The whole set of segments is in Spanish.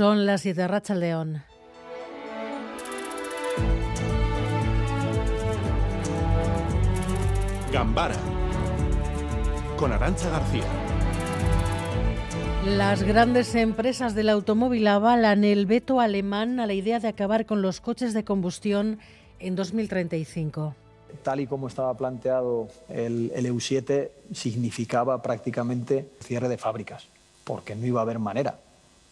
Son las 7 Racha León. Gambara con Arancha García. Las grandes empresas del automóvil avalan el veto alemán a la idea de acabar con los coches de combustión en 2035. Tal y como estaba planteado el, el EU7, significaba prácticamente cierre de fábricas, porque no iba a haber manera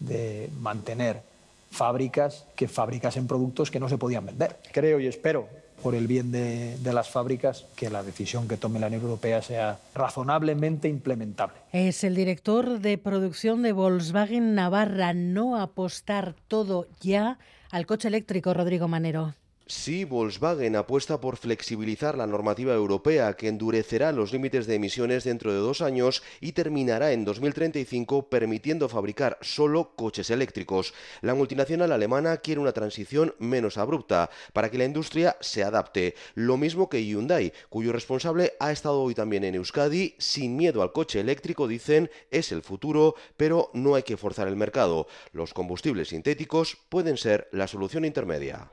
de mantener fábricas que fabricasen productos que no se podían vender. Creo y espero, por el bien de, de, las fábricas, que la decisión que tome la Unión Europea sea razonablemente implementable. Es el director de producción de Volkswagen Navarra. No apostar todo ya al coche eléctrico, Rodrigo Manero. Sí, Volkswagen apuesta por flexibilizar la normativa europea que endurecerá los límites de emisiones dentro de dos años y terminará en 2035 permitiendo fabricar solo coches eléctricos. La multinacional alemana quiere una transición menos abrupta para que la industria se adapte. Lo mismo que Hyundai, cuyo responsable ha estado hoy también en Euskadi. Sin miedo al coche eléctrico, dicen, es el futuro, pero no hay que forzar el mercado. Los combustibles sintéticos pueden ser la solución intermedia.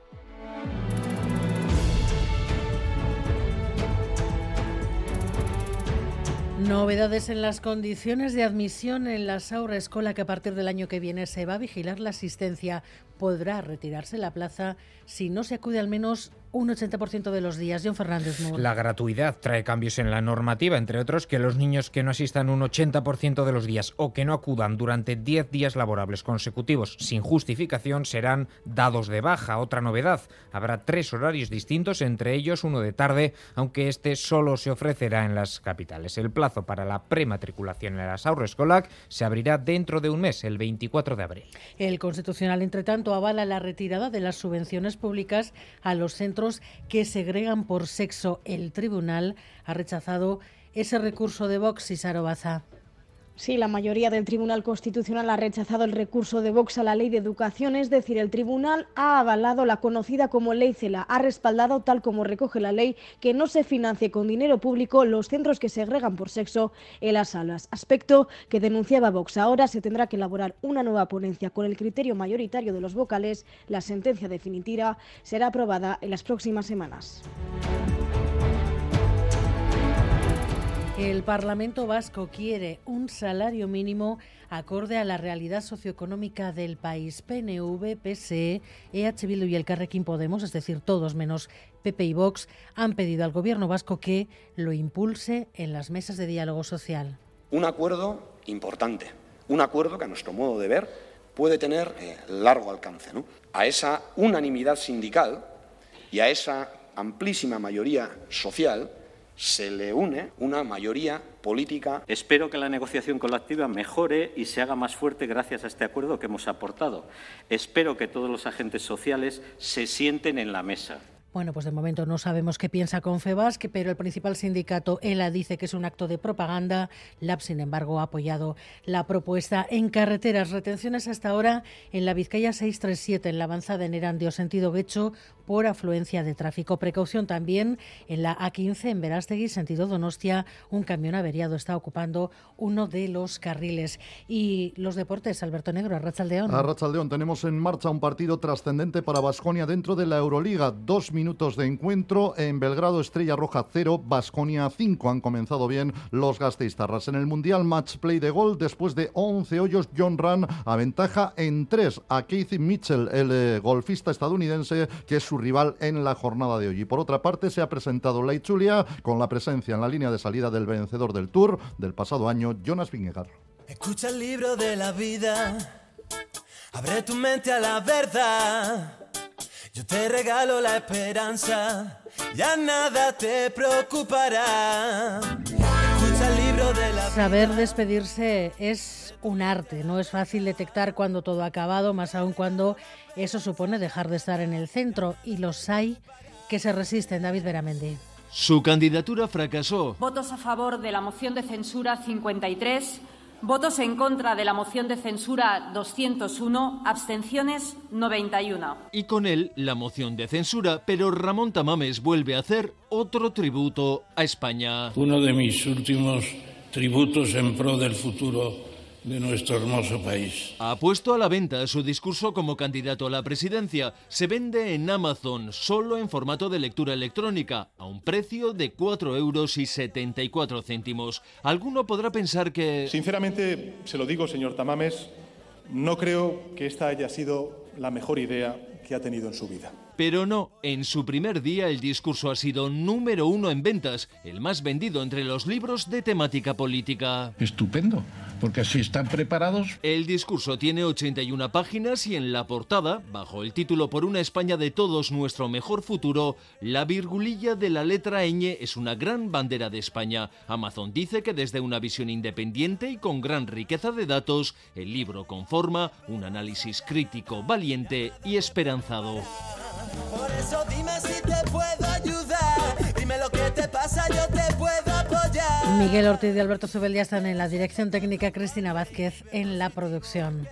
Novedades en las condiciones de admisión en la Saura Escola que a partir del año que viene se va a vigilar la asistencia. Podrá retirarse la plaza si no se acude al menos un 80% de los días. John Fernández Moore. La gratuidad trae cambios en la normativa, entre otros que los niños que no asistan un 80% de los días o que no acudan durante 10 días laborables consecutivos sin justificación serán dados de baja. Otra novedad, habrá tres horarios distintos, entre ellos uno de tarde, aunque este solo se ofrecerá en las capitales. El plazo para la prematriculación en la Escolac se abrirá dentro de un mes, el 24 de abril. El Constitucional, entre tanto, avala la retirada de las subvenciones públicas a los centros que segregan por sexo. El tribunal ha rechazado ese recurso de Vox y Sarobaza. Sí, la mayoría del Tribunal Constitucional ha rechazado el recurso de Vox a la Ley de Educación, es decir, el Tribunal ha avalado la conocida como Ley CELA, ha respaldado, tal como recoge la ley, que no se financie con dinero público los centros que segregan por sexo en las aulas, aspecto que denunciaba Vox. Ahora se tendrá que elaborar una nueva ponencia con el criterio mayoritario de los vocales. La sentencia definitiva será aprobada en las próximas semanas. El Parlamento Vasco quiere un salario mínimo acorde a la realidad socioeconómica del país. PNV, PSE, EH Bildu y el Carrequín Podemos, es decir, todos menos PP y Vox, han pedido al Gobierno vasco que lo impulse en las mesas de diálogo social. Un acuerdo importante, un acuerdo que a nuestro modo de ver puede tener eh, largo alcance. ¿no? A esa unanimidad sindical y a esa amplísima mayoría social se le une una mayoría política. Espero que la negociación colectiva mejore y se haga más fuerte gracias a este acuerdo que hemos aportado. Espero que todos los agentes sociales se sienten en la mesa. Bueno, pues de momento no sabemos qué piensa Confebasque, pero el principal sindicato, ELA, dice que es un acto de propaganda. LAB, sin embargo, ha apoyado la propuesta. En carreteras, retenciones hasta ahora en la Vizcaya 637, en la avanzada en Erandio, sentido Guecho, por afluencia de tráfico. Precaución también en la A15, en Verástegui, sentido Donostia. Un camión averiado está ocupando uno de los carriles. Y los deportes, Alberto Negro, Arrachaldeón. Arrachaldeón, tenemos en marcha un partido trascendente para Basconia dentro de la Euroliga. Dos minutos de encuentro en Belgrado, Estrella Roja 0, Basconia 5. Han comenzado bien los gasteiztarras. En el Mundial Match Play de gol, después de 11 hoyos, John Run aventaja en 3 a Keith Mitchell, el eh, golfista estadounidense, que es su rival en la jornada de hoy. Y por otra parte, se ha presentado la Chulia con la presencia en la línea de salida del vencedor del Tour del pasado año, Jonas Vingegaard. Escucha el libro de la vida, abre tu mente a la verdad. Yo te regalo la esperanza, ya nada te preocupará. Escucha el libro de la Saber despedirse es un arte, no es fácil detectar cuando todo ha acabado, más aún cuando eso supone dejar de estar en el centro y los hay que se resisten, David Beramendi. Su candidatura fracasó. Votos a favor de la moción de censura 53 Votos en contra de la moción de censura 201, abstenciones 91. Y con él la moción de censura, pero Ramón Tamames vuelve a hacer otro tributo a España. Uno de mis últimos tributos en pro del futuro de nuestro hermoso país. Ha puesto a la venta su discurso como candidato a la presidencia. Se vende en Amazon solo en formato de lectura electrónica, a un precio de 4 euros y 74 céntimos. Alguno podrá pensar que... Sinceramente, se lo digo, señor Tamames, no creo que esta haya sido la mejor idea que ha tenido en su vida. Pero no, en su primer día el discurso ha sido número uno en ventas, el más vendido entre los libros de temática política. Estupendo, porque así están preparados. El discurso tiene 81 páginas y en la portada, bajo el título Por una España de todos nuestro mejor futuro, la virgulilla de la letra ñ es una gran bandera de España. Amazon dice que desde una visión independiente y con gran riqueza de datos, el libro conforma un análisis crítico, valiente y esperanzado. Por eso dime si te puedo ayudar. Dime lo que te pasa, yo te. Miguel Ortiz y Alberto Zubeldia están en la dirección técnica, Cristina Vázquez en la producción.